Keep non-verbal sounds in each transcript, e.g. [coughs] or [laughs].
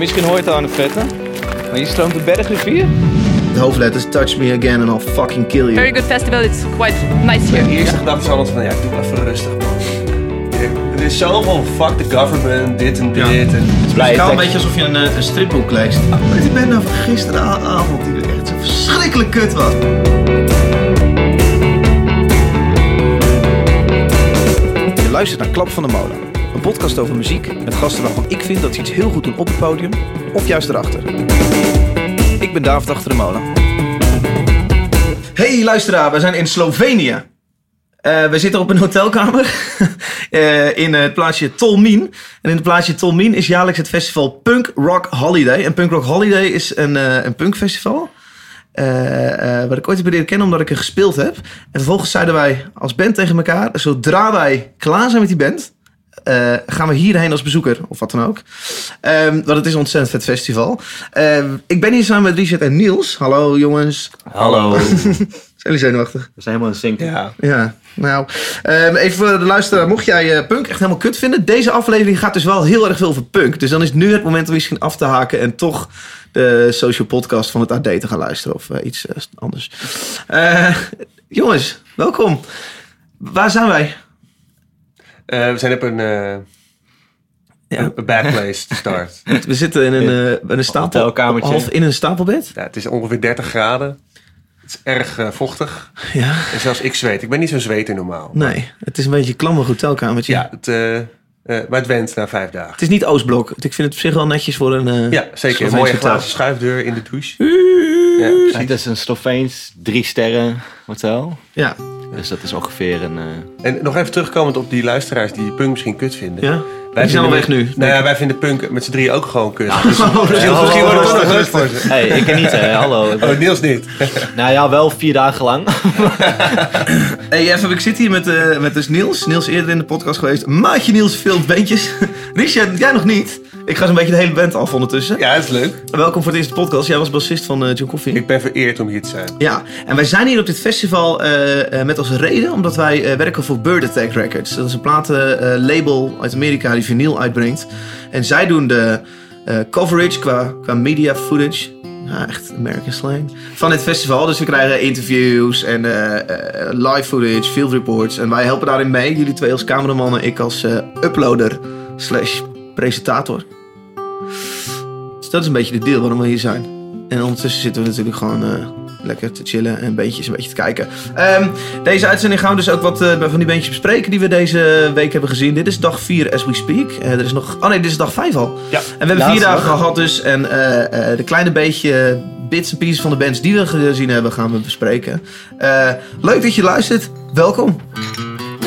misschien hoor je het al aan het vetten. Maar hier stroomt de bergrivier. De hoofdletters Touch Me Again and I'll fucking kill you. Very good festival. It's quite nice De here. eerste gedachte is altijd van, ja, doe maar even rustig, man. Er is zoveel fuck the government, dit en dit. Ja. En, Het is een beetje alsof je een, eh, een stripboek leest. Maar die band nou van gisteravond die echt zo verschrikkelijk kut was. Je luistert naar Klap van de Molen. Een podcast over muziek met gasten waarvan ik vind dat ze iets heel goed doen op het podium of juist erachter. Ik ben David achter de molen. Hey luisteraar, we zijn in Slovenië. Eh, we zitten op een hotelkamer [laughs] eh, in het plaatsje Tolmin. En in het plaatsje Tolmin is jaarlijks het festival Punk Rock Holiday. En Punk Rock Holiday is een, eh een punkfestival. eh, wat ik ooit heb leren kennen omdat ik er gespeeld heb. En vervolgens zeiden wij als band tegen elkaar... zodra wij klaar zijn met die band... eh, gaan we hierheen als bezoeker, of wat dan ook. Ehm, want het is een ontzettend vet festival. Ehm, ik ben hier samen met Richard en Niels. Hallo jongens. Hallo. [laughs] Zijn jullie zenuwachtig? We zijn helemaal in sync. ja. Ja, nou, ehm, even voor de luisteraar. Mocht jij eh, punk echt helemaal kut vinden, deze aflevering gaat dus wel heel erg veel over punk. Dus dan is nu het moment om misschien af te haken en toch de social podcast van het AD te gaan luisteren of eh, iets anders. Eh, jongens, welkom. Waar zijn wij? Eh, we zijn op een, eh Ja. een bad place to start. [laughs] We zitten in een, eh, in een stapel, Hotelkamertje. half in een stapelbed. ja, het is ongeveer 30 graden. Het is erg eh, vochtig. Ja, En zelfs ik zweet. Ik ben niet zo'n zweter normaal. nee, het is een beetje een klammig hotelkamertje. Ja, het, eh, eh, maar het went na vijf dagen. Het is niet Oostblok. Ik vind het op zich wel netjes voor een. eh, Ja, zeker. Een mooie hotel. glazen schuifdeur in de douche. Ja, het is een Sloveens drie sterren hotel. Ja, Dus dat is ongeveer een... eh, En nog even terugkomend op die luisteraars die punk misschien kut vinden. ja. Wij Die zijn al weg nu. Nou ja, wij vinden punk met z'n drieën ook gewoon kut. Dus, [laughs] Oh, is dus heel misschien wordt het rustig, toch nog leuk voor ze. hey, ik niet, hè. Hallo. [laughs] Oh, Niels niet. [laughs] Nou ja, wel vier dagen lang. Hey, even, ik zit hier met, eh, met dus Niels. Niels eerder in de podcast geweest. Maatje Niels filmt bandjes. Richard, jij nog niet. Ik ga zo'n beetje de hele band af ondertussen. Ja, dat is leuk. Welkom voor het eerste podcast. Jij was bassist van eh, John Coffee. Ik ben vereerd om hier te zijn. Ja, en wij zijn hier op dit festival eh, eh, met als reden omdat wij werken voor Bird Attack Records. Dat is een platenlabel uit Amerika die vinyl uitbrengt. En zij doen de coverage qua, qua media footage. Ja, echt American slang. Van dit festival. Dus we krijgen interviews en live footage, field reports. En wij helpen daarin mee. Jullie twee als cameramannen, ik als uploader slash presentator. Dus dat is een beetje de deal waarom we hier zijn. En ondertussen zitten we natuurlijk gewoon eh, lekker te chillen en beentjes een beetje te kijken. Ehm, deze uitzending gaan we dus ook wat eh, van die beentjes bespreken die we deze week hebben gezien. Dit is dag 4 as we speak. Eh, er is nog... Oh nee, dit is dag 5 al. Ja. En we hebben vier dagen dag. gehad dus. En eh, eh, de kleine beetje bits en pieces van de bands die we gezien hebben gaan we bespreken. Eh, leuk dat je luistert. Welkom.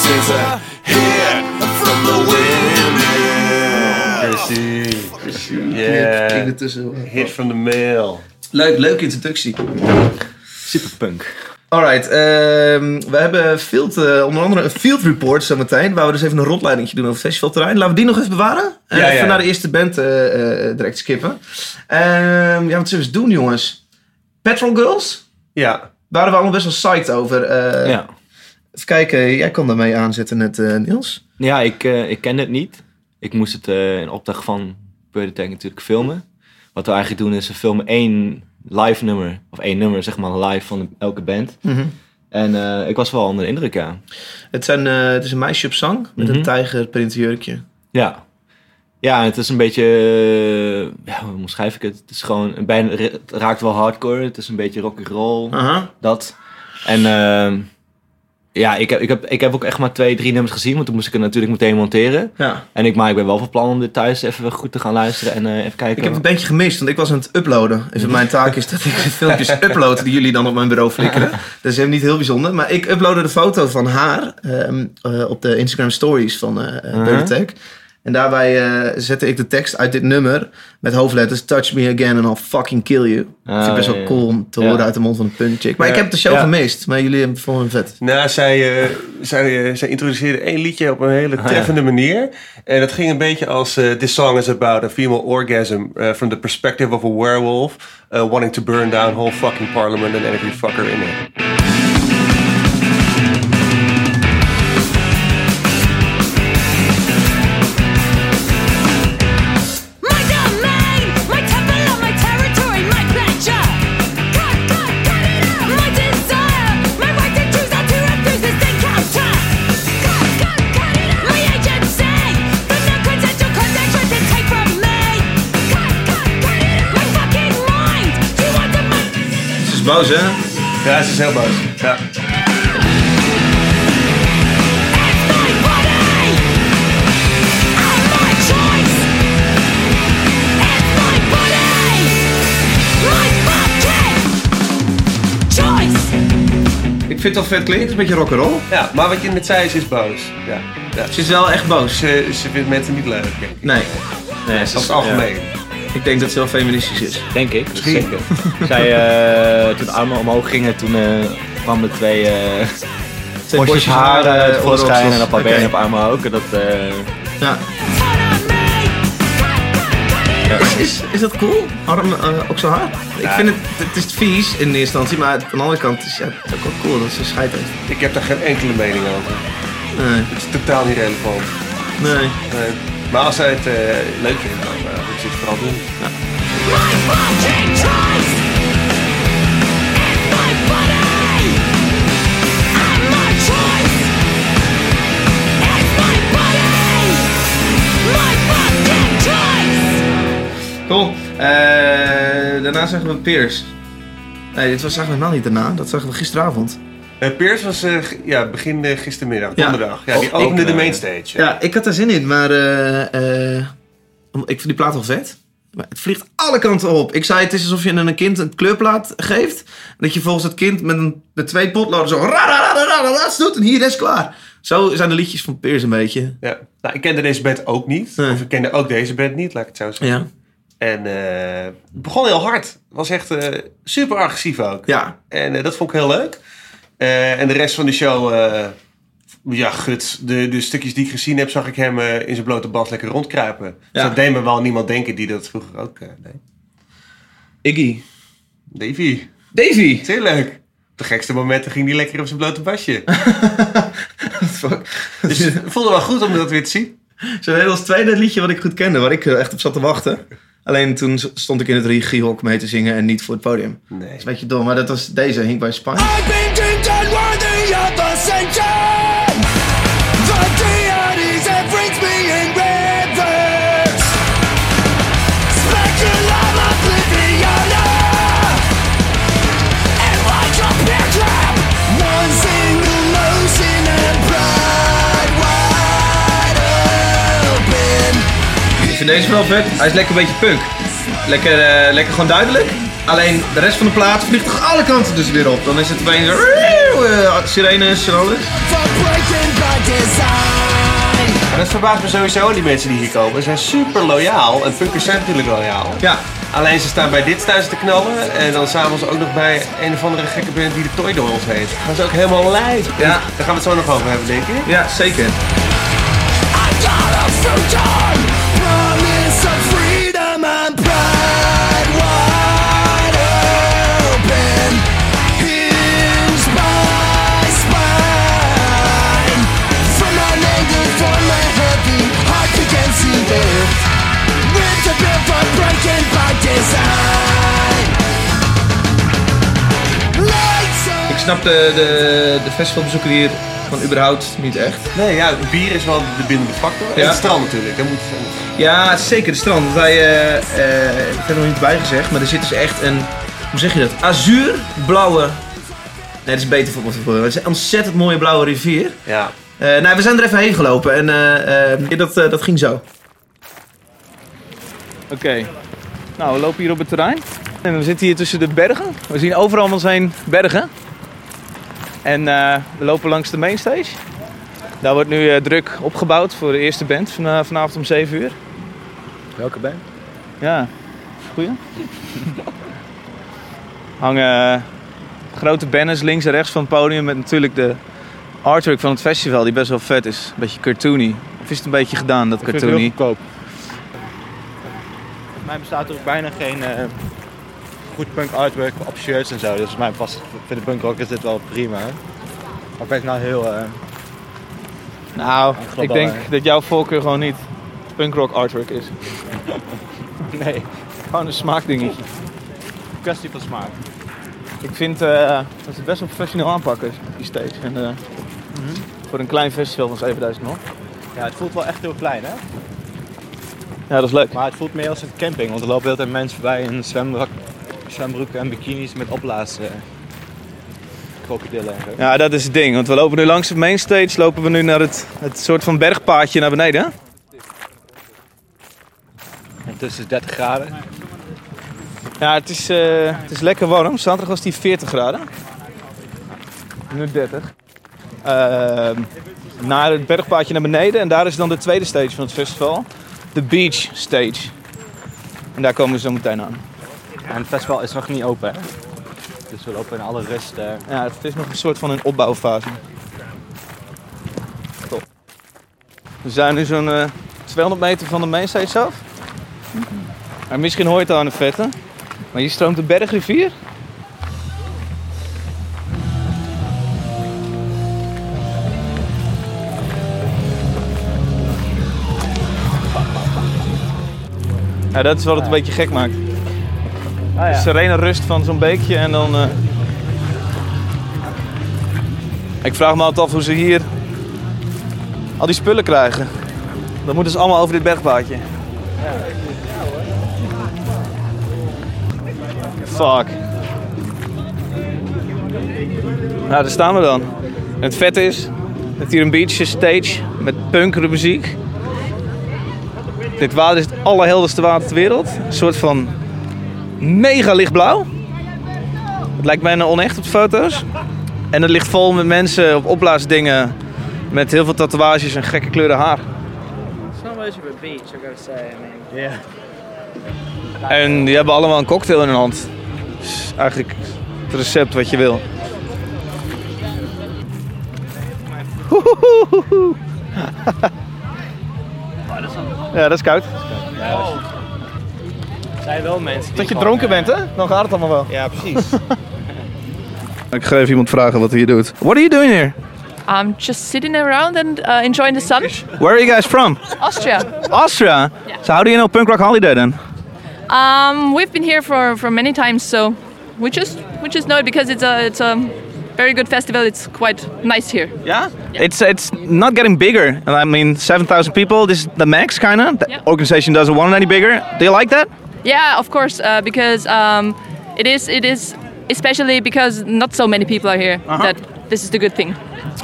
This is a hit from the. Ik Yeah. Hit from the mail. Leuk, leuke introductie. Superpunk. Alright, ehm, we hebben field, eh, onder andere een field report zometeen. Waar we dus even een rondleiding doen over het festivalterrein. Laten we die nog even bewaren. En Ja, even ja. naar de eerste band eh, eh, direct skippen. Ehm, ja, wat zullen we eens doen, jongens? Petrol Girls? Ja. Waren we allemaal best wel psyched over. Eh, Ja. Even kijken, jij kon daarmee aanzetten net, eh, Niels. Ja, ik, eh, ik ken het niet. Ik moest het eh, in opdracht van Attack natuurlijk filmen. Wat we eigenlijk doen is we filmen één live nummer. Of één nummer, zeg maar, live van de- elke band. En eh, ik was wel onder de indruk, ja. Het, zijn, het is een meisje op zang met een Mhm. tijgerprintjurkje. Ja. Ja, het is een beetje... ja, hoe omschrijf ik het? Het is gewoon... Bijna, het raakt wel hardcore. Het is een beetje rock and roll. Dat. En ehm, ja, ik heb, ik, heb, ik heb ook echt maar twee, drie nummers gezien. Want toen moest ik het natuurlijk meteen monteren. Ja. En ik, maar ik ben wel van plan om dit thuis even goed te gaan luisteren. En eh, even kijken. Ik heb het bandje gemist, want ik was aan het uploaden. Even mijn taak is dat ik de filmpjes [laughs] upload die jullie dan op mijn bureau flikkeren. Dat is helemaal niet heel bijzonder. Maar ik uploadde de foto van haar ehm, eh, op de Instagram stories van eh Uh-huh. En daarbij eh, zette ik de tekst uit dit nummer met hoofdletters Touch me again and I'll fucking kill you. dat vind ik best wel ja. cool om te Ja. horen uit de mond van een punk chick. Maar ik heb de show Ja. gemist, maar jullie vonden hem vet. Nou, zij, eh, zij, eh, zij introduceerde één liedje op een hele treffende manier. En dat ging een beetje als... This song is about a female orgasm from the perspective of a werewolf... wanting to burn down whole fucking parliament and every fucker in it. Boos, hè? Ja, ze is heel boos. Ja. It's my body and my choice. It's my body, my fucking choice. Ik vind het wel vet klinkt, het is een beetje rock'n'roll. ja, maar wat je net zei, ze is boos. Ja. ja. Ze is wel echt boos. Ze, ze vindt mensen niet leuk. denk ik. Nee, Nee, Dat is het algemeen. Ik denk dat ze wel feministisch is. Denk ik. Zeker. Zij, eh, toen de armen omhoog gingen, toen eh kwamen er twee eh Twee bosjes haar eh, uh, onderop tevoorschijn en een paar benen op armen ook. En dat, eh, Ja. Is, is dat cool? Arm, eh, ook zo hard? Ik vind het, het is vies in de instantie, maar aan de andere kant is ja, het ook wel cool dat ze scheid heeft. Ik heb daar geen enkele mening over. Nee, Het is totaal niet relevant. nee. Nee. Maar als zij het eh, leuk vindt, dan uh, het vooral doen. My fucking choice. It's my body and my choice. It's my body, my fucking choice. Cool. Eh, daarna zagen we Piers. Nee, dit was, zagen we nou niet daarna. Dat zagen we gisteravond. Eh Piers was eh, ja, begin gistermiddag, Ja. donderdag. Ja, die Oh, ik, opende de eh, mainstage. Ja, ik had daar zin in, maar eh, eh, ik vind die plaat wel vet. Maar het vliegt alle kanten op. Ik zei, het is alsof je een kind een kleurplaat geeft. Dat je volgens het kind met, een, met twee potloden zo... Ra, doet en hier is klaar. Zo zijn de liedjes van Piers een beetje. Ja. Nou, ik kende deze band ook niet. Nee. Of ik kende ook deze band niet, laat ik het zo zeggen. Ja. En eh, het begon heel hard. Het was echt eh, super agressief ook. Ja, En eh, dat vond ik heel leuk. En de rest van de show, ja, gut. De, de stukjes die ik gezien heb, zag ik hem eh, in zijn blote bas lekker rondkruipen. Dus Ja. dat deed me wel niemand denken die dat vroeger ook eh, deed. Iggy. Davy, Davy! heel leuk. Op de gekste momenten ging hij lekker op zijn blote basje. [laughs] Fuck. Dus het voelde wel goed om dat weer te zien. Zo'n heel als tweede liedje wat ik goed kende, waar ik eh, echt op zat te wachten. Alleen toen stond ik in het regiehok mee te zingen en niet voor het podium. Dat Nee. is een beetje dom, maar dat was deze, Hink bij Spanje. Vind deze wel vet. Hij is lekker een beetje punk. Lekker, eh, lekker gewoon duidelijk. Alleen de rest van de plaat vliegt toch alle kanten dus weer op. Dan is het opeens eh, sirenes en alles. Maar dat verbaast me sowieso, die mensen die hier komen. Ze zijn super loyaal. En punkers zijn natuurlijk loyaal. Ja, Alleen ze staan bij dit thuis te knallen. En dan s'avonds ook nog bij een of andere gekke band die de Toy Dolls heet. Gaan ze ook helemaal lijf. Ja. Daar gaan we het zo nog over hebben, denk ik. ja zeker. I got a future, Ik snap de, de, de festivalbezoeker hier van überhaupt niet echt. Nee, ja, bier is wel de bindende factor. En Ja. het strand natuurlijk. Dat moet Ja, zeker de strand. Want Wij, eh eh, ik heb er nog niet bij gezegd, maar er zit dus echt een, hoe zeg je dat? Azuurblauwe. Nee, dat is beter voor voor. Het is een ontzettend mooie blauwe rivier. ja. Eh, nou, we zijn er even heen gelopen en eh, eh, dat, dat ging zo. Oké. Nou, we lopen hier op het terrein. En we zitten hier tussen de bergen. We zien overal om ons heen bergen. En eh, we lopen langs de mainstage. Daar wordt nu eh, druk opgebouwd voor de eerste band van, eh, vanavond om 7 uur. Welke band? Ja, goeie. Hangen grote banners links en rechts van het podium met natuurlijk de artwork van het festival die best wel vet is. Een beetje cartoony. Of is het een beetje gedaan, dat cartoony? Mij bestaat er ook bijna geen eh, goed punk artwork op shirts en zo. Dus mij past, voor de punkrock is dit wel prima. Maar ik ben nou heel... eh, Nou, ik denk hè. dat jouw voorkeur gewoon niet punkrock artwork is. [laughs] nee, Gewoon een smaakdingetje. kwestie van smaak. Ik vind eh, dat ze het best wel professioneel aanpakken, die stage. En, eh, Voor een klein festival van 7000 man. Ja, het voelt wel echt heel klein hè. Ja, dat is leuk. Maar het voelt meer als een camping. Want er lopen heel veel mensen voorbij in zwembroek, zwembroeken en bikinis met opblaas eh, krokodillen. Ja, dat is het ding. Want we lopen nu langs de mainstage, lopen we nu naar het, het soort van bergpaadje naar beneden. En tussen 30 graden. Ja, het is, eh, het is lekker warm. Zaterdag was die 40 graden. Nu 30. Ehm, naar het bergpaadje naar beneden. En daar is dan de tweede stage van het festival. De beach stage. En daar komen we zo meteen aan. En het festival is nog niet open hè. Dus we lopen in alle rust. eh, Ja, het is nog een soort van een opbouwfase. Top. We zijn nu zo'n eh, 200 meter van de mainstage af. Maar misschien hoor je het al aan de vette. Maar hier stroomt de bergrivier. Ja, dat is wat het een beetje gek maakt. De serene rust van zo'n beekje en dan... eh, ik vraag me altijd af hoe ze hier al die spullen krijgen. Dat moeten ze allemaal over dit bergpaadje. Fuck. Nou, daar staan we dan. En het vet is dat hier een beach stage met punkere muziek. Dit water is het allerhelderste water ter wereld. Een soort van mega lichtblauw. Het lijkt bijna onecht op de foto's. En het ligt vol met mensen op opblaasdingen met heel veel tatoeages en gekke kleuren haar. It's not much of a beach, I gotta say. I mean, En die hebben allemaal een cocktail in hun hand. Dus eigenlijk het recept wat je wil. [laughs] [laughs] Ja, dat is koud. er zijn wel mensen die Dat je dronken bent, hè? Dan gaat het allemaal wel. Ja, precies. [laughs] Ik ga even iemand vragen wat hij hier doet. What are you doing here? I'm just sitting around and uh, enjoying the sun. Where are you guys from? Austria. Austria. So how do you know Punk Rock Holiday then? Um, we've been here for, for many times, so we just we just know it because it's a it's a very good festival. It's quite nice here. Yeah? It's it's not getting bigger. I mean, 7,000 people, this is the max kind of. The Yeah. organization doesn't want it any bigger. Do you like that? Yeah, of course, uh, because um, it is it is especially because not so many people are here. That this is the good thing.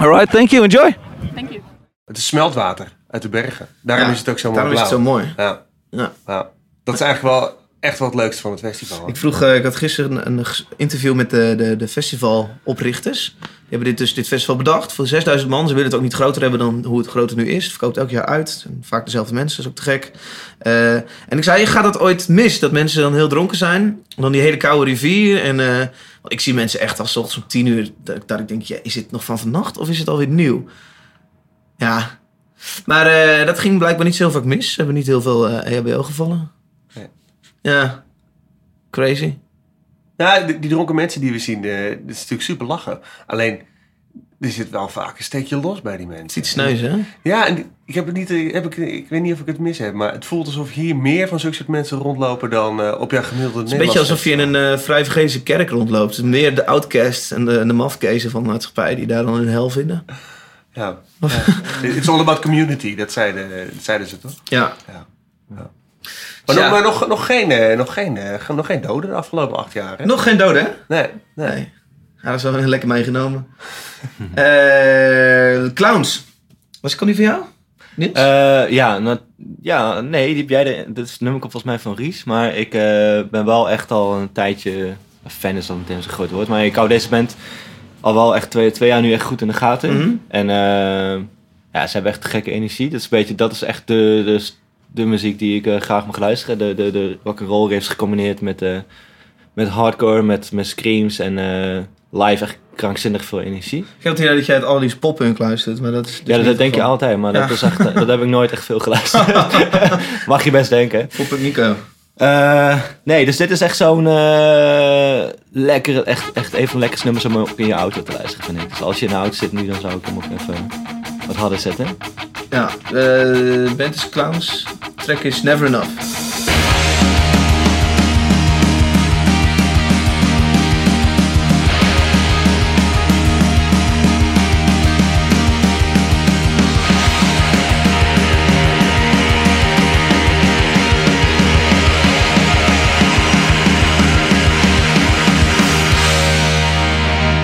All right, thank you. Enjoy. Thank you. Het is smeltwater uit de bergen. Daarom Ja, is het ook zo mooi daarom is het zo mooi. Ja. Ja. ja. Dat is eigenlijk wel echt wel het leukste van het festival. Ik vroeg, eh, ik had gisteren een, een interview met de, de, de festivaloprichters. Die hebben dit, dus, dit festival bedacht voor 6000 man. Ze willen het ook niet groter hebben dan hoe het groter nu is. Het verkoopt elk jaar uit. Vaak dezelfde mensen, dat is ook te gek. Eh, en ik zei, gaat dat ooit mis? Dat mensen dan heel dronken zijn? Dan die hele koude rivier. En eh, ik zie mensen echt als ochtends om 10 uur. Dat, ik denk, is het nog van vannacht of is het alweer nieuw? Ja. Maar dat ging blijkbaar niet zo vaak mis. Ze hebben niet heel veel eh EHBO gevallen. Nee. Ja. Crazy. Ja, die, die dronken mensen die we zien, eh dat is natuurlijk super lachen. Alleen, er zit wel vaak een steekje los bij die mensen. Ziet sneuzen, hè? Ja, en ik heb het niet, eh, heb ik, ik weet niet of ik het mis heb, maar het voelt alsof hier meer van zulke soort mensen rondlopen dan eh, op jouw gemiddelde Het is een beetje alsof je in een eh vrij vergezen kerk rondloopt. Het is meer de outcasts en de, de mafkezen van de maatschappij die daar dan hun hel vinden. Ja. ja. It's all about community, dat zeiden, dat zeiden ze toch? Ja. Maar, Ja. nog, maar nog, nog, geen, eh, nog, geen, eh, nog geen doden de afgelopen acht jaar. Hè? Nog geen doden, hè? Nee, nee. Nee. Ja, dat is wel heel lekker meegenomen. [laughs] Eh clowns. Was ik al niet van jou? Eh, ja, nou, ja, nee, die heb jij de, dit is het nummer volgens mij van Ries. Maar ik eh, ben wel echt al een tijdje, fan is dan meteen zo'n groot woord. Maar ik hou deze band al wel echt twee, twee jaar nu echt goed in de gaten. Mhm. En eh, Ja, ze hebben echt gekke energie. Dat is, een beetje, dat is echt de, de, de muziek die ik eh, graag mag luisteren. De, de, de rock'n'roll riffs gecombineerd met, eh, met hardcore, met, met screams en eh, live echt krankzinnig veel energie. Ik heb het idee dat jij het allerliefst poppunk luistert, maar dat is dus Ja, dat denk je altijd, maar dat, is echt, dat heb ik nooit echt veel geluisterd. [laughs] Mag je best denken. Poppunk Nico. Nee, dus dit is echt zo'n lekker, echt, echt een van de lekkerste nummers om ook in je auto te luisteren, vind ik. Dus als je in de auto zit nu, dan zou ik hem ook even wat harder zetten. Ja, de band is Clowns. Track is Never Enough.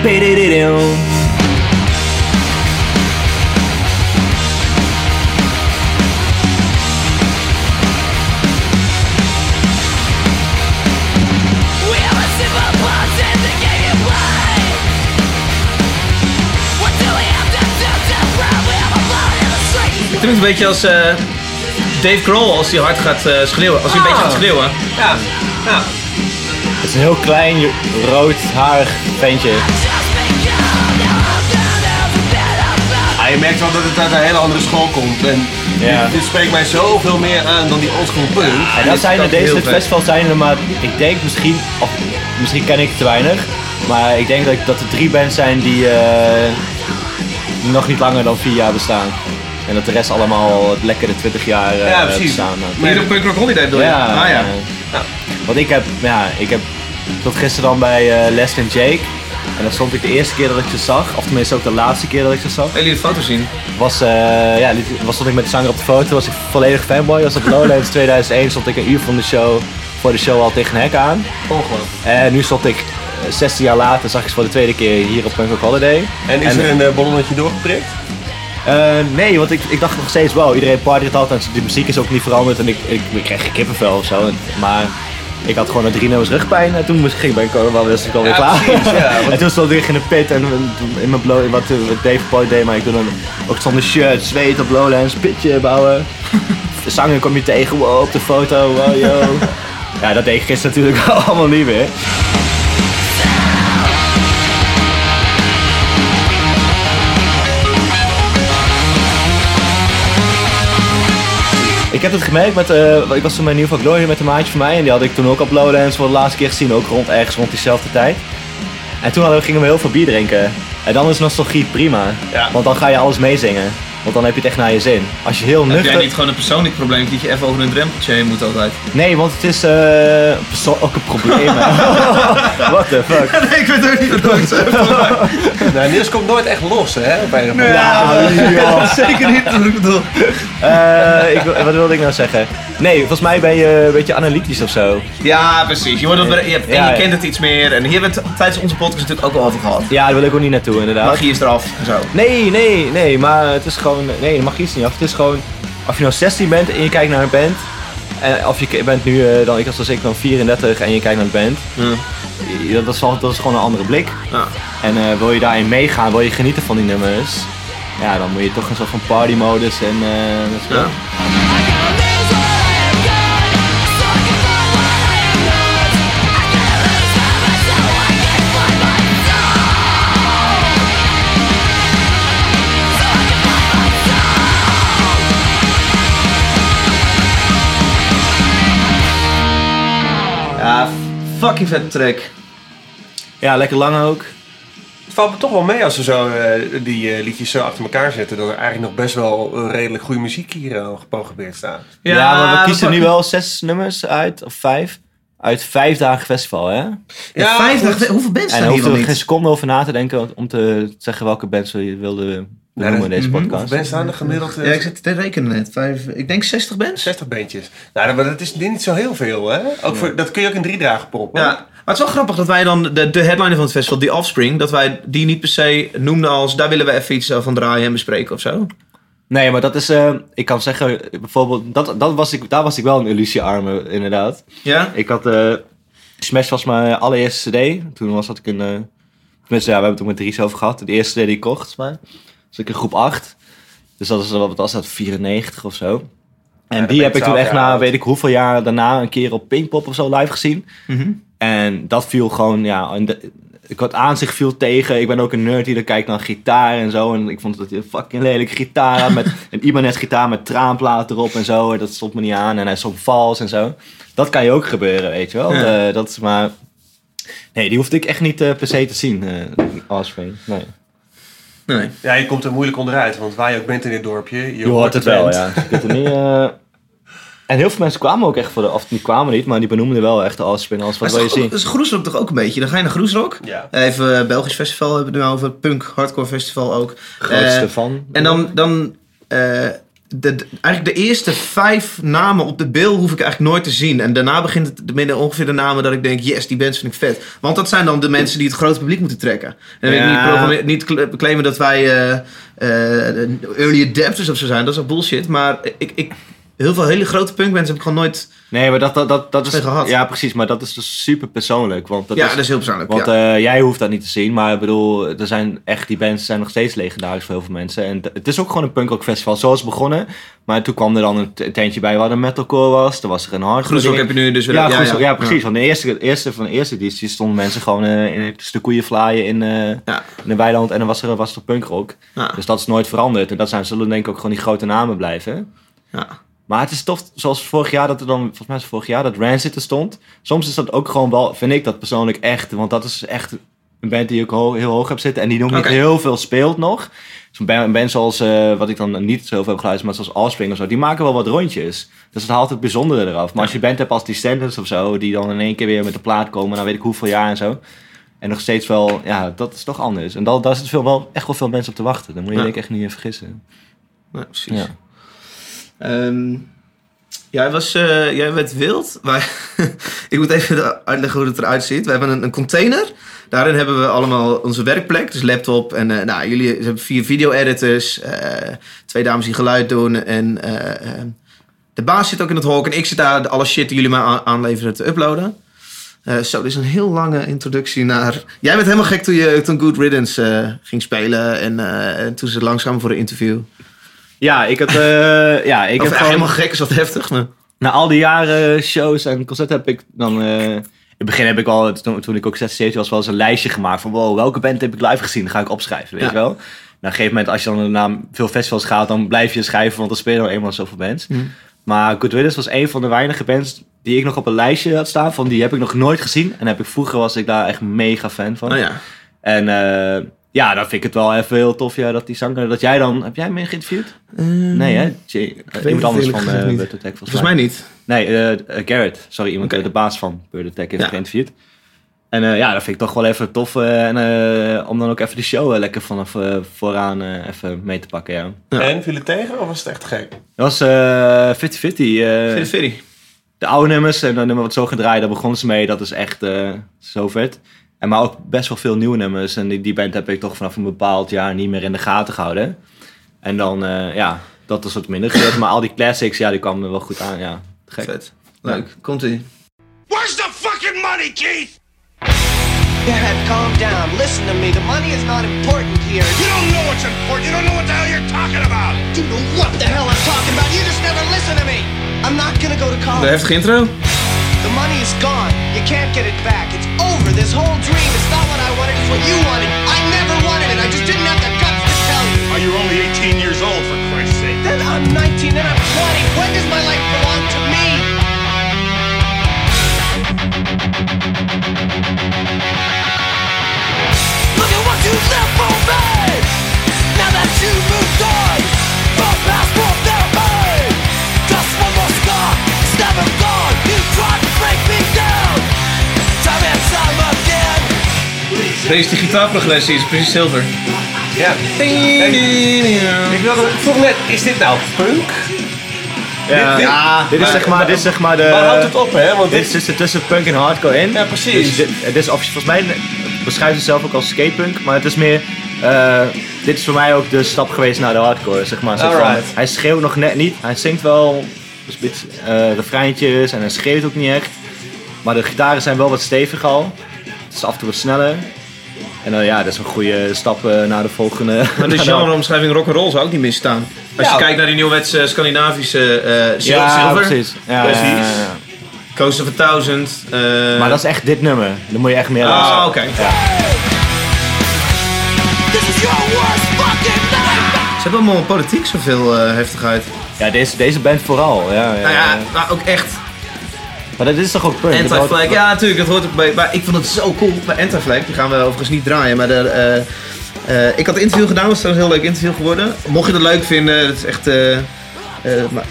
We klinkt een beetje als eh, Dave Grohl als hij hard gaat eh, schreeuwen. Als hij een beetje gaat schreeuwen. Ja, ja. Het is een heel klein, roodhaarig ventje. Ah, je merkt wel dat het uit een hele andere school komt. En Ja. dit, dit spreekt mij zoveel meer aan dan die oldschool punk. En dat zijn er, deze dit festival zijn er maar, ik denk misschien, of misschien ken ik te weinig, maar ik denk dat, dat er drie bands zijn die eh, nog niet langer dan vier jaar bestaan. En dat de rest allemaal lekker de 20 jaar eh, Ja, precies. bestaan. Maar hier op Punk Rock Holiday bedoel je? Ja, Ah, ja. eh, Want ik heb, ja, ik heb tot gisteren dan bij eh Les en Jake. En dan stond ik de eerste keer dat ik ze zag, of tenminste ook de laatste keer dat ik ze zag, Wil jullie de foto zien? was, eh, ja, liet- was stond ik met de zanger op de foto, was ik volledig fanboy. Was op Lowlands [laughs] 2001, stond ik een uur van de show, voor de show al tegen een hek aan. Ongelooflijk. En nu stond ik, eh, 16 jaar later, zag ik ze voor de tweede keer hier op Punk Rock Holiday. En is er een eh, ballonnetje doorgeprikt? Eh, nee, want ik, ik dacht nog steeds, wow, iedereen partyt altijd. De muziek is ook niet veranderd en ik, ik, ik kreeg geen kippenvel of zo. En- Maar ik had gewoon drie nummers rugpijn en toen ging ik bij een wel was ik alweer Ja, klaar. precies, ja, [laughs] want- en toen stond ik in de pit en in mijn blow, wat, eh, wat Dave Boy deed, maar ik doe dan ook zonder shirt, zweet op Lowlands, pitje bouwen. [laughs] De zanger kom je tegen, wow, op de foto, wow, yo. [laughs] ja, dat deed ik gisteren natuurlijk allemaal niet meer. Heb het gemerkt met, eh, ik was toen bij New Glory met een maatje van mij en die had ik toen ook op Lowlands voor de laatste keer gezien, ook rond ergens rond diezelfde tijd. En toen hadden we, gingen we heel veel bier drinken. En dan is nostalgie prima, Ja. want dan ga je alles meezingen. Want dan heb je het echt naar je zin. Als je heel Heb nuchter... jij niet gewoon een persoonlijk probleem dat je even over een drempeltje heen moet altijd? Nee, want het is eh, perso- ook een probleem. [laughs] What the fuck? [laughs] nee, ik weet ook niet wat ik zeg. [laughs] Nou, Niels komt nooit echt los, hè? Op een andere Ja, zeker niet wat ik bedoel. Eh, ik, wil- wat wilde ik nou zeggen? Nee, volgens mij ben je een beetje analytisch of zo. Ja, precies. Je, wordt je, hebt, en Ja, je kent het iets meer. En hier hebben we het tijdens onze podcast natuurlijk ook al over gehad. Ja, daar wil ik ook niet naartoe inderdaad. Magie is eraf en zo. Nee, nee, nee, maar het is gewoon... Nee, de magie is niet af. Het is gewoon... Of je nou 16 bent en je kijkt naar een band... En of je bent nu, eh, dan, ik als ik dan 34 en je kijkt naar de band... Ja, dat, is, dat gewoon een andere blik. Ja. En eh, wil je daarin meegaan, wil je genieten van die nummers... Ja, dan moet je toch een soort van partymodus en... eh let's fucking vet track. Ja, lekker lang ook. Het valt me toch wel mee als we zo eh, die eh, liedjes zo achter elkaar zetten. Dat er eigenlijk nog best wel eh, redelijk goede muziek hier al geprogrammeerd staat. Ja, maar we kiezen nu wel zes nummers uit, of vijf. Uit vijf dagen festival, hè? Ja, vijf dagen- hoeveel bands En staan daar hier hoefden wel we geen niet? seconde over na te denken om te zeggen welke bands we wilden benoemen in deze mhm. podcast. Ben staan er gemiddeld eh, Ja, ik zit te rekenen net. Vijf, ik denk 60 bands. 60 bandjes. Nou, dat, dat is niet zo heel veel, hè? Ook voor, dat kun je ook in drie dagen proppen. Ja, maar het is wel grappig dat wij dan de, de headliner van het festival, The Offspring, dat wij die niet per se noemden als daar willen we even iets van draaien en bespreken of zo. Nee, maar dat is, eh, ik kan zeggen, bijvoorbeeld, dat, dat was ik, daar was ik wel een illusiearme, inderdaad. Ja? Ik had, eh Smash was mijn allereerste cd. Toen was dat ik een, eh tenminste ja, we hebben het ook met Dries over gehad. De eerste cd die ik kocht, volgens Dus ik in groep 8. Dus dat is, wat was dat, 94 of zo. En die heb ik toen 12 echt na weet ik hoeveel jaar daarna een keer op Pinkpop of zo live gezien. Mhm. En dat viel gewoon, ja, de- ik had aan zich viel tegen. Ik ben ook een nerd die er kijkt naar gitaar en zo. En ik vond dat hij een fucking lelijke gitaar had. Met [laughs] een Ibanez gitaar met traanplaat erop en zo. En dat stond me niet aan. En hij zong vals en zo. Dat kan je ook gebeuren, weet je wel. Ja. Eh, dat is maar... Nee, die hoefde ik echt niet eh, per se te zien, Offspring. Nee. Nee. Ja, je komt er moeilijk onderuit, want waar je ook bent in dit dorpje, je, Je hoort het wel, ja. Je kunt er niet... eh, En heel veel mensen kwamen ook echt voor de... Of die kwamen niet, maar die benoemden wel echt de Offspring als wat Dat wil is, je zien. dat is Groesrock toch ook een beetje? Dan ga je naar Groesrock. Ja. Even eh, Belgisch festival hebben we het nu over. Punk, hardcore festival ook. Grootste Eh, van. En dan, dan eh, de, de- eigenlijk de eerste vijf namen op de bill hoef ik eigenlijk nooit te zien. En daarna begint het binnen ongeveer de namen dat ik denk, yes, die bands vind ik vet. Want dat zijn dan de mensen die het grote publiek moeten trekken. En wil ik Ja. niet, niet cl- claimen dat wij eh, eh, early adapters of zo zijn. Dat is ook bullshit. Maar ik, ik, heel veel hele grote punkbands heb ik gewoon nooit... Nee, maar dat, dat, dat, dat is... Gehad. Ja, precies. Maar dat is dus super persoonlijk. Want dat ja, is, dat is heel persoonlijk. Want ja. eh, jij hoeft dat niet te zien, maar ik bedoel, er zijn echt, die bands zijn nog steeds legendarisch voor heel veel mensen. En het is ook gewoon een punkrock festival, zoals begonnen. Maar toen kwam er dan een tentje bij waar de metalcore was, er was er een hardcore Groesrock ding. heb je nu dus weer... Ja, ja, ja, precies. Want de eerste, eerste van de eerste editie stonden mensen gewoon eh, in tussen de koeien vlaaien in, Ja. in de weiland en dan was er, was er punkrock. Ja. Dus dat is nooit veranderd. En dat zijn, zullen denk ik ook gewoon die grote namen blijven. Ja. Maar het is tof, zoals vorig jaar, dat er dan, volgens mij is vorig jaar, dat Rancid er stond. Soms is dat ook gewoon wel, vind ik dat persoonlijk echt, want dat is echt een band die ik ho- heel hoog heb zitten en die nog niet Oké. heel veel speelt nog. Zo'n band, een band zoals, eh, wat ik dan niet zo veel heb geluisterd, maar zoals Offspring of zo, die maken wel wat rondjes. Dus het haalt het bijzondere eraf. Maar als je band hebt als Descendants of zo, die dan in één keer weer met de plaat komen, dan weet ik hoeveel jaar en zo. En nog steeds wel, ja, dat is toch anders. En dat, daar zitten veel, wel, echt wel veel mensen op te wachten. Daar moet je Ja. denk ik echt niet in vergissen. Ja, precies. Ja. Ehm, jij, was, eh, jij werd wild. Maar [laughs] ik moet even uitleggen hoe het eruit ziet. We hebben een, een container. Daarin hebben we allemaal onze werkplek. Dus laptop. En eh, nou, jullie hebben vier video-editors. eh, twee dames die geluid doen. En eh, eh, de baas zit ook in het hok. En ik zit daar alle shit die jullie mij aan- aanleveren te uploaden. Zo, dit is een heel lange introductie naar... Jij bent helemaal gek toen, je, toen Good Riddance ging spelen. En, en toen ze langskwamen voor een interview. Ja, ik had, eh, ja, ik Of heb gewoon... helemaal gek is wat heftig. Maar... Na al die jaren shows en concerten heb ik dan... eh, in het begin heb ik al, toen, toen ik ook 76 was, wel eens een lijstje gemaakt van... Wow, welke band heb ik live gezien? Ga ik opschrijven, weet Ja. je wel? Na een gegeven moment, als je dan naar veel festivals gaat, dan blijf je schrijven, want er spelen nou eenmaal zoveel bands. Mhm. Maar Good Riddance was een van de weinige bands die ik nog op een lijstje had staan. Van die heb ik nog nooit gezien. En heb ik, vroeger was ik daar echt mega fan van. Nou ja. En eh, ja, dan vind ik het wel even heel tof ja, dat die zanger... Dat jij dan... Heb jij hem geïnterviewd? nee hè? Jay, eh, iemand anders van uh, niet. Bird Attack volgens, Volgens mij niet. Nee, eh, eh, Garrett. Sorry, iemand, eh, de baas van Bird Attack heeft Ja. geïnterviewd. En eh, ja, dat vind ik toch wel even tof. eh, en, eh, om dan ook even de show eh, lekker vanaf eh, vooraan eh, even mee te pakken, ja. Ja. En viel het tegen of was het echt gek? Dat was eh 50-50. eh, Fitty fitty. de oude nummers en dat nummer wat zo gedraaid, daar begonnen ze mee. Dat is echt eh, zo vet. En maar ook best wel veel nieuwe nummers. En die, die band heb ik toch vanaf een bepaald jaar niet meer in de gaten gehouden. En dan, eh, ja, dat is wat minder gebeurd. Maar al die classics, ja, die kwamen er wel goed aan. Ja, gek. Vet. Leuk. Komt-ie. Where's the fucking money, Keith? Dad, calm down. Listen to me. The money is not important here. You don't know what's important. You don't know what the hell you're talking about. You know what the hell I'm talking about. You just never listen to me. I'm not gonna go to De college. heftige intro. The money is gone. You can't get it back. It's over. This whole dream. is not what I wanted. It's what you wanted. I never wanted it. I just didn't have the guts to tell you. Oh, you're only 18 years old, for Christ's sake. Then I'm 19. Then I'm 20. When does my life belong to me? Look at what you left for me. Now that you Deze die gitaarprogressie, is precies zilver. Ja. Ik, wilde, ik vroeg net, is dit nou punk? Ja, Dit- ja, dit is zeg maar, dit is zeg maar de... Waar houdt het op, hè? Want Dit dit, is tussen, tussen punk en hardcore in. Ja, precies. Dus dit, het is, volgens mij beschrijft het zelf ook als skatepunk, maar het is meer... eh, dit is voor mij ook de stap geweest naar de hardcore, zeg maar. Van- Alright. hij schreeuwt nog net niet. Hij zingt wel dus een beetje eh, refreintjes en hij schreeuwt ook niet echt. Maar de gitaren zijn wel wat stevig al. Het is af en toe wat sneller. En dan ja, dat is een goede stap eh, naar de volgende. Maar [laughs] de genreomschrijving rock'n'roll zou ook niet misstaan. Als je kijkt naar die nieuwwetse Scandinavische eh sil- Ja, Silver. precies. Ja, Precies. ja, ja, ja. Coast of a Thousand. eh, Maar dat is echt dit nummer. Dan moet je echt meer Ah, luisteren. oké. This is your worst fucking nightmare. Ze hebben allemaal politiek zoveel eh, heftigheid. Ja, deze, deze band vooral. Ja, ja, Nou ja, ja. maar ook echt Maar dat is toch ook punk? Dat Anti-Flag. Ja, natuurlijk, dat hoort ook bij. Maar ik vond het zo cool bij Anti-Flag. Die gaan we overigens niet draaien. Maar de, eh, eh, ik had een interview gedaan. Dat is trouwens een heel leuk interview geworden. Mocht je het leuk vinden, het is echt. eh, maar,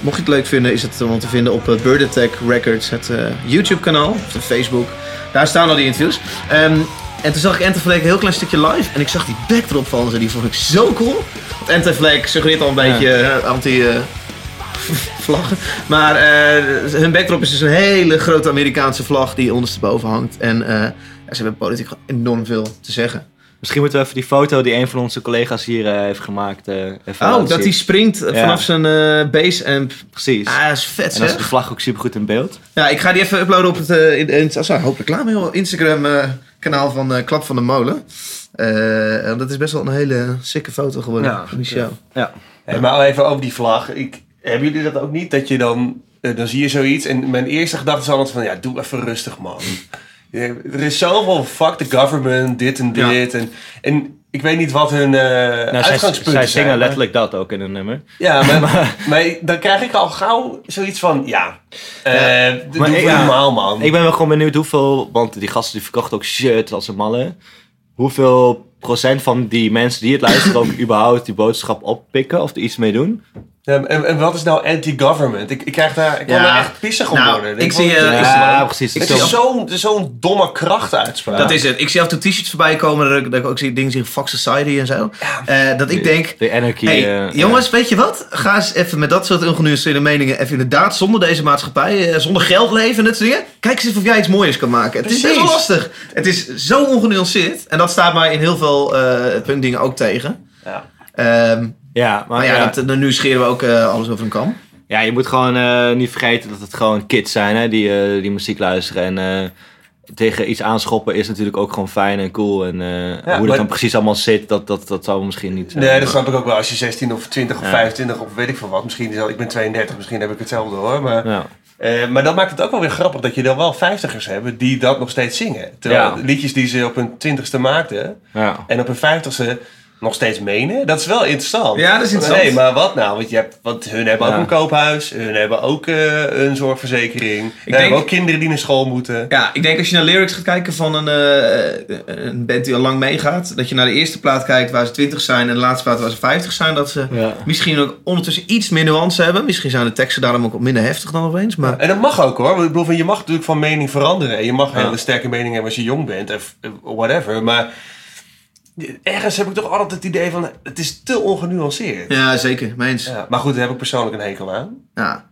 mocht je het leuk vinden, is het gewoon te vinden op Bird Attack Records, het YouTube-kanaal of Facebook. Daar staan al die interviews. Ehm, en toen zag ik Anti-Flag een heel klein stukje live. En ik zag die backdrop van ze. Die vond ik zo cool. Want Anti-Flag suggereert al een beetje anti. Vlaggen. Maar eh, hun backdrop is dus een hele grote Amerikaanse vlag die ondersteboven hangt. En eh, ja, ze hebben politiek gewoon enorm veel te zeggen. Misschien moeten we even die foto die een van onze collega's hier eh, heeft gemaakt. eh even Oh, dat hij springt Ja. vanaf zijn eh base amp. Precies. Ah, dat is vet en dan is de vlag ook super goed in beeld. Ja, ik ga die even uploaden op het uh, in, in, oh, sorry, hoop reclame, joh, Instagram eh, kanaal van Klap van de Molen. Eh, en dat is best wel een hele sikke foto geworden Ja, van die show. Ja. Hey, maar al even over die vlag. Ik, hebben jullie dat ook niet? Dat je dan, eh, dan zie je zoiets en mijn eerste gedachte is altijd van, ja, doe even rustig, man. Ja, er is zoveel fuck the government, dit en Ja. dit. En, en ik weet niet wat hun eh Nou, zij, uitgangspunten zij zijn. zingen maar- letterlijk dat ook in een nummer. Ja, [laughs] maar, maar dan krijg ik al gauw zoiets van, ja, eh doe ik- ja, normaal, man. Ik ben wel gewoon benieuwd hoeveel, want die gasten die verkochten ook shit als een malle. Hoeveel procent van die mensen die het luisteren ook [coughs] überhaupt die boodschap oppikken of er iets mee doen? Ja, en, en wat is nou anti-government? Ik, ik krijg daar, ik kan Ja. daar echt pissig op Nou, worden. ik zie, eh, triest, ja, precies. Ik is zie- zo'n zo'n domme krachtuitspraak. Dat is het. Ik zie af en toe t-shirts voorbij komen dat ik, dat ik ook zie dingen zien Fox Society en zo. Eh, dat ik denk, De anarchy. Hey, eh, jongens, weet je wat? Ga eens even met dat soort ongenuanceerde meningen even inderdaad zonder deze maatschappij, zonder geld leven en dat soort dingen. Kijk eens of jij iets moois kan maken. Het is Precies. lastig. Het is zo ongenuanceerd en dat staat mij in heel veel eh puntdingen ook tegen. Ja. Ehm, ja, maar, maar ja, ja. Dat, nu scheren we ook eh, alles over een kam. Ja, je moet gewoon eh, niet vergeten dat het gewoon kids zijn hè, die, eh, die muziek luisteren. En eh, tegen iets aanschoppen is natuurlijk ook gewoon fijn en cool. En eh, hoe maar- dat dan precies allemaal zit, dat, dat, dat zou misschien niet zijn. Nee, dat snap ik ook wel. Als je 16 of 20 of Ja. 25 of weet ik veel wat. Misschien is al, ik ben 32, misschien heb ik hetzelfde hoor. Maar, Eh, maar dat maakt het ook wel weer grappig dat je dan wel 50ers hebben die dat nog steeds zingen. Terwijl Ja. liedjes die ze op hun 20ste maakten Ja. en op hun 50ste nog steeds menen. Dat is wel interessant. Ja, dat is interessant. Nee, maar wat nou? Want, je hebt, want hun hebben Ja. ook een koophuis. Hun hebben ook eh, een zorgverzekering. Hun denk- hebben ook kinderen die naar school moeten. Ja, ik denk als je naar lyrics gaat kijken van een, eh, een band die al lang meegaat, dat je naar de eerste plaat kijkt waar ze 20 zijn en de laatste plaat waar ze 50 zijn, dat ze Ja. misschien ook ondertussen iets meer nuance hebben. Misschien zijn de teksten daarom ook wat minder heftig dan opeens, maar... En dat mag ook hoor. Want Ik bedoel, je mag natuurlijk van mening veranderen. En je mag een Ja. hele sterke mening hebben als je jong bent. Of whatever. Maar ergens heb ik toch altijd het idee van... Het is te ongenuanceerd. Ja, zeker. Meens. Ja, maar goed, daar heb ik persoonlijk een hekel aan. Ja.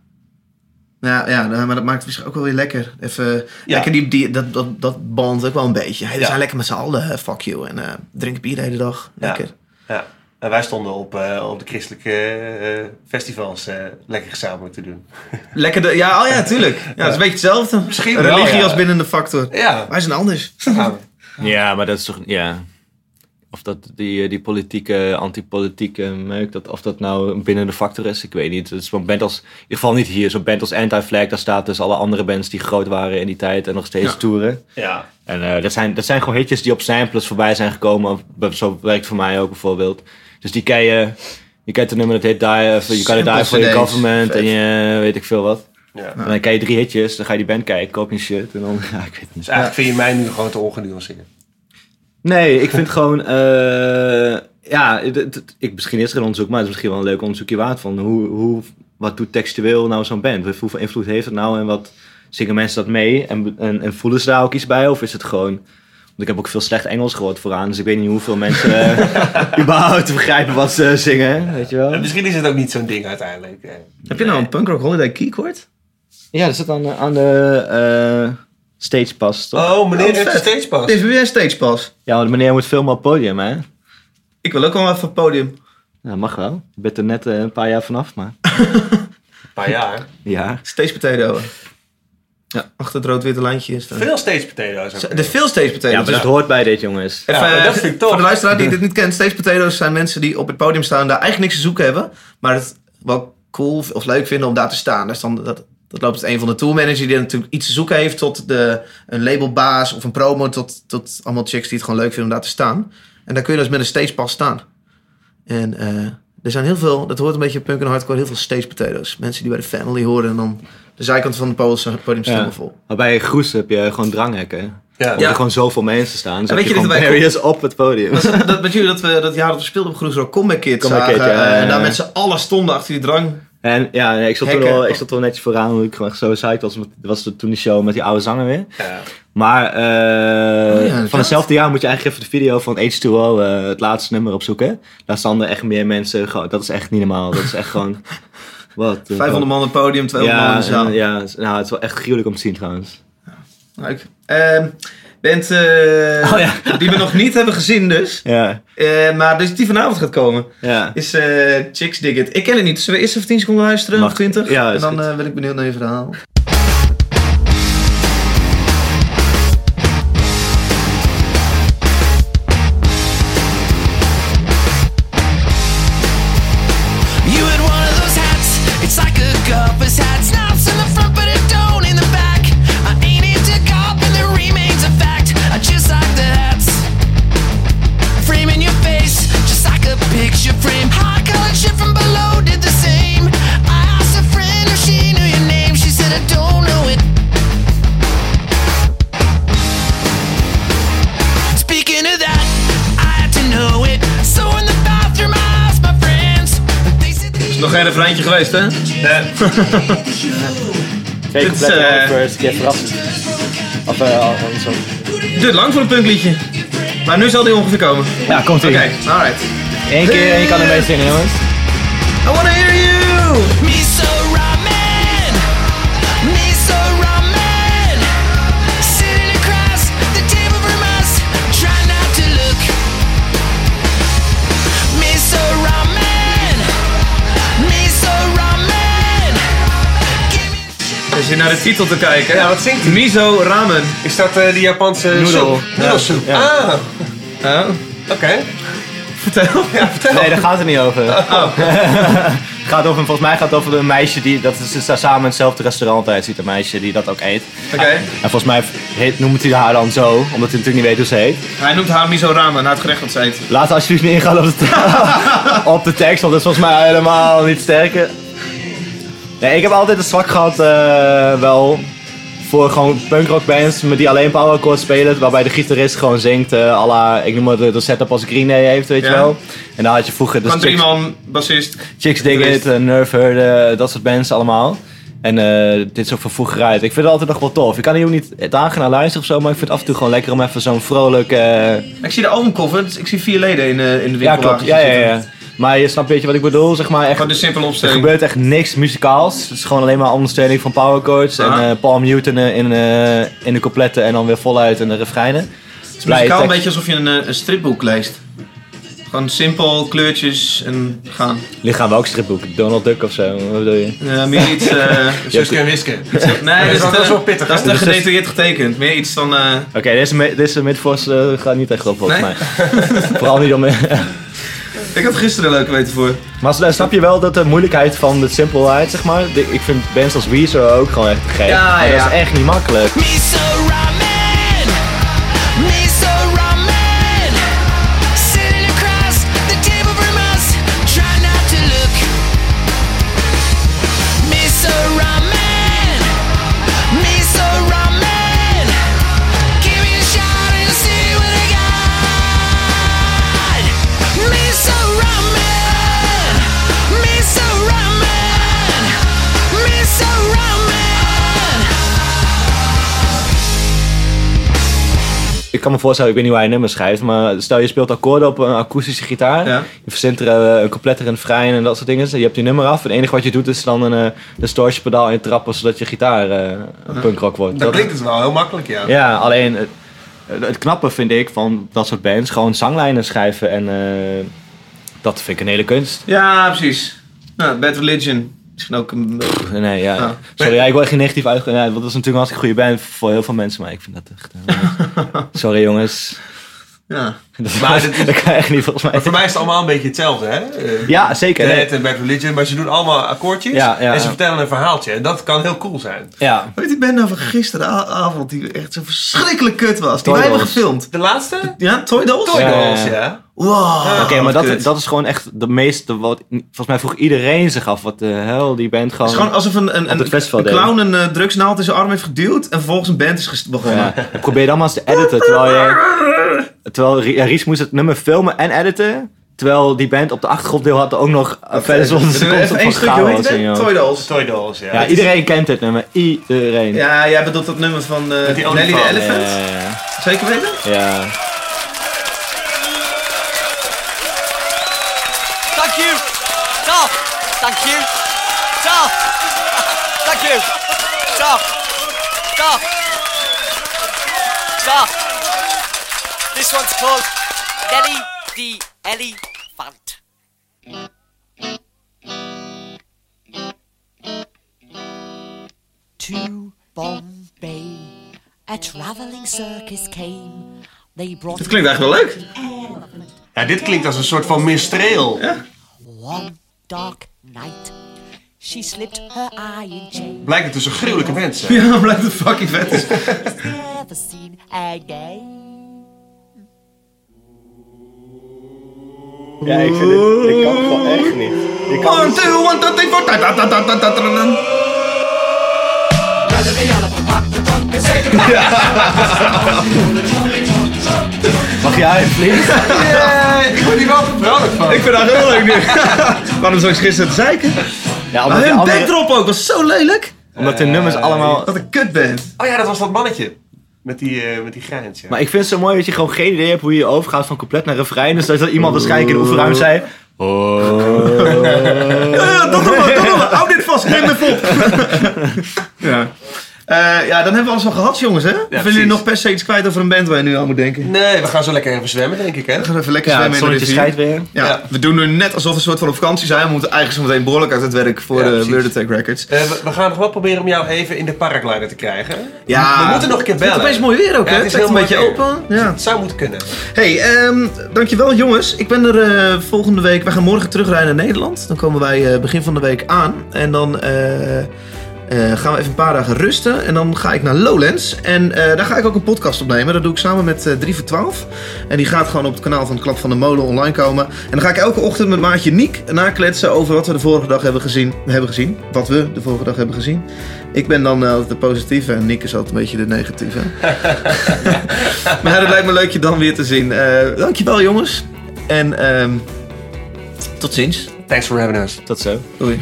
Ja, ja, nou, maar dat maakt het misschien ook wel weer lekker. Even, Ja. lekker die, die, dat, dat, dat band ook wel een beetje. Hey, we Ja. zijn lekker met z'n allen, eh, fuck you. En eh, drinken bier de hele dag. Ja. Lekker. Ja. En wij stonden op, eh, op de christelijke eh, festivals eh, lekker gezamenlijk te doen. [laughs] Lekker, de, ja, oh ja, tuurlijk. Ja, het is een beetje hetzelfde. Misschien Een wel, Religie ja. als binnende factor. Ja, Wij zijn anders. Ja, maar dat is toch... Ja. Of dat die, eh, die politieke, antipolitieke meuk, dat, of dat nou binnen de factor is, ik weet niet. Het is band als, in ieder geval niet hier, zo'n band als Anti-Flag, daar staat dus alle andere bands die groot waren in die tijd en nog steeds Ja. toeren. Ja. En eh, dat, zijn, dat zijn gewoon hitjes die op samplers voorbij zijn gekomen. Zo werkt het voor mij ook bijvoorbeeld. Dus die ken je, je kent het nummer dat heet Die, of You Gotta Die Your CD's. Government Vet. en je weet ik veel wat. ja. En dan ken je drie hitjes, dan ga je die band kijken, koop je een shirt en dan, [laughs] ja, ik weet het niet. Dus eigenlijk vind je mij nu gewoon te ongenuanceerd. Nee, ik vind gewoon, eh, ja, ik, misschien is er een onderzoek, maar het is misschien wel een leuk onderzoekje waard van hoe, hoe, wat doet textueel nou zo'n band? Hoeveel invloed heeft het nou en wat zingen mensen dat mee? En, en, en voelen ze daar ook iets bij of is het gewoon, want ik heb ook veel slecht Engels gehoord vooraan, dus ik weet niet hoeveel mensen [laughs] eh, überhaupt begrijpen wat ze zingen, weet je wel? En misschien is het ook niet zo'n ding uiteindelijk. eh. Heb je nou een Punk Rock Holiday keycord? Ja, dat zit aan, de- aan de eh stage pas, toch? Oh, meneer Oh, heeft een vet. steeds pas. Dit is weer een stagepas. Ja, want meneer moet filmen op het podium, hè? Ik wil ook wel even op het podium. Ja, mag wel. Je bent er net eh, een paar jaar vanaf, maar [laughs] Een paar jaar. ja. Stage potato. Ja, achter het rood-witte lijntje is Veel stage potatoes. ook. De veel stage potatoes. Ja, maar dat hoort bij dit, jongens. Even, Ja, dat vind ik tof. Voor de luisteraar die dit niet kent, stage zijn mensen die op het podium staan, daar eigenlijk niks te zoeken hebben, maar het wel cool of leuk vinden om daar te staan. Dus dan, dat, dat loopt het een van de tourmanager die natuurlijk iets te zoeken heeft, tot de, een labelbaas of een promo, tot, tot allemaal chicks die het gewoon leuk vinden om daar te staan. En daar kun je dus met een stagepas staan. En eh, er zijn heel veel, dat hoort een beetje punk en hardcore, heel veel stage potatoes. Mensen die bij de family horen en dan de zijkant van het podium, podium staan Ja. vol. Maar bij Groes heb je gewoon dranghekken. Ja. Omdat Ja. er gewoon zoveel mensen staan. Dus weet je je barriers op het podium. Was dat, dat met jullie dat we dat jaar dat we speelden op Groesrock Comeback Kids Comeback zagen. Kid, ja, eh, ja, en daar z'n allen stonden achter die drang. En ja, ik, zat toen Hekken. wel, ik zat wel netjes vooraan, omdat ik gewoon echt zo psyched was. was toen die show met die oude zanger weer. Ja. Maar eh, inderdaad. van hetzelfde jaar moet je eigenlijk even de video van H2O, eh, het laatste nummer, opzoeken. Daar stonden echt meer mensen. Gewoon, dat is echt niet normaal. Dat is echt gewoon... [laughs] Wat? eh, 500 man op het podium, 200 man in Ja, de zaal. en- ja, nou, het is wel echt gruwelijk om te zien trouwens. Leuk. Ehm, bent, eh, Oh ja. die we nog niet hebben gezien dus. Ja, Eh, maar dus die vanavond gaat komen. ja. Is eh, Chicks Dig It. Ik ken het niet. Zullen we eerst even 10 seconden luisteren? Mag. Of 20? Ja, en dan ben ik benieuwd naar je verhaal. Geen refreintje geweest, hè? [laughs] Twee Dit is, complete eh, first keer verrassend. Of eh, zo. Duurt lang voor een punkliedje. Maar nu zal die ongeveer komen. Ja, komt Oké, ie. alright. Eén keer en je kan ermee zingen, jongens. I wanna hear you! Naar de titel te kijken. Ja, wat zingt hij? Miso ramen. Is dat eh, die Japanse Noedel. soep? Noedelsoep. Ja. Ah, Oh, oké. vertel. Ja, vertel. Nee, daar gaat het niet over. het [laughs] gaat over, volgens mij gaat het over een meisje die, dat is, daar samen in hetzelfde restaurant uit ziet, een meisje die dat ook eet. Oké. En volgens mij heet, noemt hij haar dan zo, omdat hij natuurlijk niet weet hoe ze heet. Hij noemt haar miso ramen, naar het gerecht dat ze eet. Laat alsjeblieft niet ingaan op de, [laughs] op de tekst, want dat is volgens mij helemaal niet sterker. Nee, ik heb altijd een zwak gehad, eh, wel, voor gewoon punkrockbands met die alleen power chords spelen, waarbij de gitarist gewoon zingt, eh à la, ik noem het de, de setup als Green Day heeft, weet je Ja. wel. En dan had je vroeger... dus Chicks- man, bassist. Chicks Dig It, uh, Nerve Herd, eh, dat soort bands allemaal. En eh, dit is ook van vroeger uit. Ik vind het altijd nog wel tof. Ik kan hier ook niet dagen naar luisteren of zo, maar ik vind het af en toe gewoon lekker om even zo'n vrolijk... eh, Ik zie de albumcover, dus ik zie vier leden in, eh, in de Ja, winkel. klopt. Ja, ja, ja. Maar je snapt een beetje wat ik bedoel, zeg maar. Echt, Gewoon de simpele er opstelling. gebeurt echt niks muzikaals. Het is gewoon alleen maar ondersteuning van power chords Ah. en eh palm mute in, de- in, eh, in de coupletten en dan weer voluit in de refreinen. Het is muzikaal een beetje alsof je een, eh, een stripboek leest. Gewoon simpel, kleurtjes en gaan. Lichaam we ook stripboek. Donald Duck of zo, wat bedoel je? Eh, meer iets... eh, Suske en Wiske. nee, dat is, dat te- is wel pittig, Dat is te Dus gedetailleerd getekend. Meer iets eh, Oké, deze, deze midforce eh, gaat niet echt op volgens Nee? mij. [laughs] Vooral niet om... [laughs] ik had gisteren een leuke weten voor. Maar snap je wel dat de moeilijkheid van de simpelheid, zeg maar? Ik vind bands als Weezer ook gewoon echt gek. Ja, maar dat ja. is echt niet makkelijk. Ik kan me voorstellen, ik weet niet hoe hij nummers schrijft, maar stel je speelt akkoorden op een akoestische gitaar. Ja. Je verzint er eh, een completter en vrij en dat soort dingen. Je hebt je nummer af en het enige wat je doet is dan een distortion pedaal intrappen zodat je gitaar eh een punkrock wordt. Dat klinkt dus wel heel makkelijk, ja. Ja, alleen het, het knappe vind ik van dat soort bands gewoon zanglijnen schrijven en eh, dat vind ik een hele kunst. Ja, precies. Nou, Bad Religion. Misschien ook een... Nee, ja. Ah. Sorry, ja, ik wil echt geen negatief uit. Ja, dat was natuurlijk een hartstikke goede band voor heel veel mensen, maar ik vind dat echt... eh, [laughs] sorry jongens. Ja. [laughs] Dat, Maar [laughs] dat kan echt niet volgens mij. Maar voor mij is het allemaal een beetje hetzelfde, hè? Eh, Ja, zeker. Nee. en Bad Religion, maar ze doen allemaal akkoordjes Ja, ja, en ze ja. vertellen een verhaaltje. En dat kan heel cool zijn. Ja. Weet je die band nou van gisteravond die echt zo verschrikkelijk kut was? Die wij hebben gefilmd. De laatste? Ja, Toy Dolls? Toy Dolls, ja, ja. ja. Wow. Oké, maar dat, kut. dat is gewoon echt de meeste wat... Volgens mij vroeg iedereen zich af wat de hel die band gewoon... Het is gewoon alsof een, een, een, een clown een eh, drugsnaald in zijn arm heeft geduwd en vervolgens een band is begonnen. Ja. Ik probeer dan maar eens te editen, terwijl je... [laughs] Terwijl ja, Ries moest het nummer filmen en editen. Terwijl die band op de achtergronddeel had ook nog okay, verder We zonder hoe heet het? joh. Toy Dolls. Toy Dolls, ja. Ja, iedereen kent het nummer. Iedereen. Ja, jij bedoelt dat nummer van eh, die Nelly de olifant. Elephant? Ja, Zeker weten? ja. Thank you. Stop. Thank you. Stop. Thank you. Stop. This one's called Nelly the Elephant. To Bombay, a traveling circus came. They brought Het klinkt eigenlijk wel leuk. Ja, dit klinkt als een soort van minstreel. one dark night. She slipped her eye in chain. Blijkt het dus een gruwelijke zijn. Ja, [laughs] blijkt het fucking vet is. Ja, ik vind dit... Ik kan gewoon echt niet. Je kan One, two, one, two, three, four... Ja. [laughs] Mag jij vliegen? Yeah, ik word hier wel vrolijk van. Ik vind dat heel leuk nu. Waarom zo gisteren te zeiken? Ja, maar hun andere... backdrop ook was zo lelijk. Omdat hun eh, nummers allemaal... Dat een kut bent. Oh ja, dat was dat mannetje. Met die, eh, met die grijns, ja. Maar ik vind het zo mooi dat je gewoon geen idee hebt hoe je overgaat van compleet naar refrein. Dus dat iemand waarschijnlijk in de oefenruimte zei... Oh. Ja, [laughs] ja, dat we, dat we. Hou dit vast, neem even op. ja. Eh, ja, dan hebben we alles wel gehad, jongens, hè? of willen jullie nog per se iets kwijt over een band waar je nu aan moet denken? Nee, we gaan zo lekker even zwemmen, denk ik, hè? We gaan even lekker Ja, het zwemmen in de rivier. weer. Ja, Ja. we doen nu net alsof we een soort van op vakantie zijn. We moeten eigenlijk zo meteen behoorlijk uit het werk voor Ja, de. Weird Attack Records. Eh, we, we gaan nog wel proberen om jou even in de paraglider te krijgen. Ja, we moeten nog een keer Het wordt bellen. opeens mooi weer ook, Ja, hè? het is Het is heel een beetje weer. open. Ja. Het zou moeten kunnen. Hey, ehm, dankjewel jongens. Ik ben er eh, volgende week. We gaan morgen terugrijden naar Nederland. Dan komen wij eh, begin van de week aan. En dan eh, gaan we even een paar dagen rusten. En dan ga ik naar Lowlands. En eh, daar ga ik ook een podcast opnemen. Dat doe ik samen met eh 3 voor 12. En die gaat gewoon op het kanaal van Klap van de Molen online komen. En dan ga ik elke ochtend met maatje Niek nakletsen over wat we de vorige dag hebben gezien. hebben gezien. Wat we de vorige dag hebben gezien. Ik ben dan eh, altijd de positieve en Niek is altijd een beetje de negatieve. [laughs] maar het lijkt me leuk je dan weer te zien. Eh, dankjewel jongens. En ehm, tot ziens. Thanks for having us. Tot zo. Doei.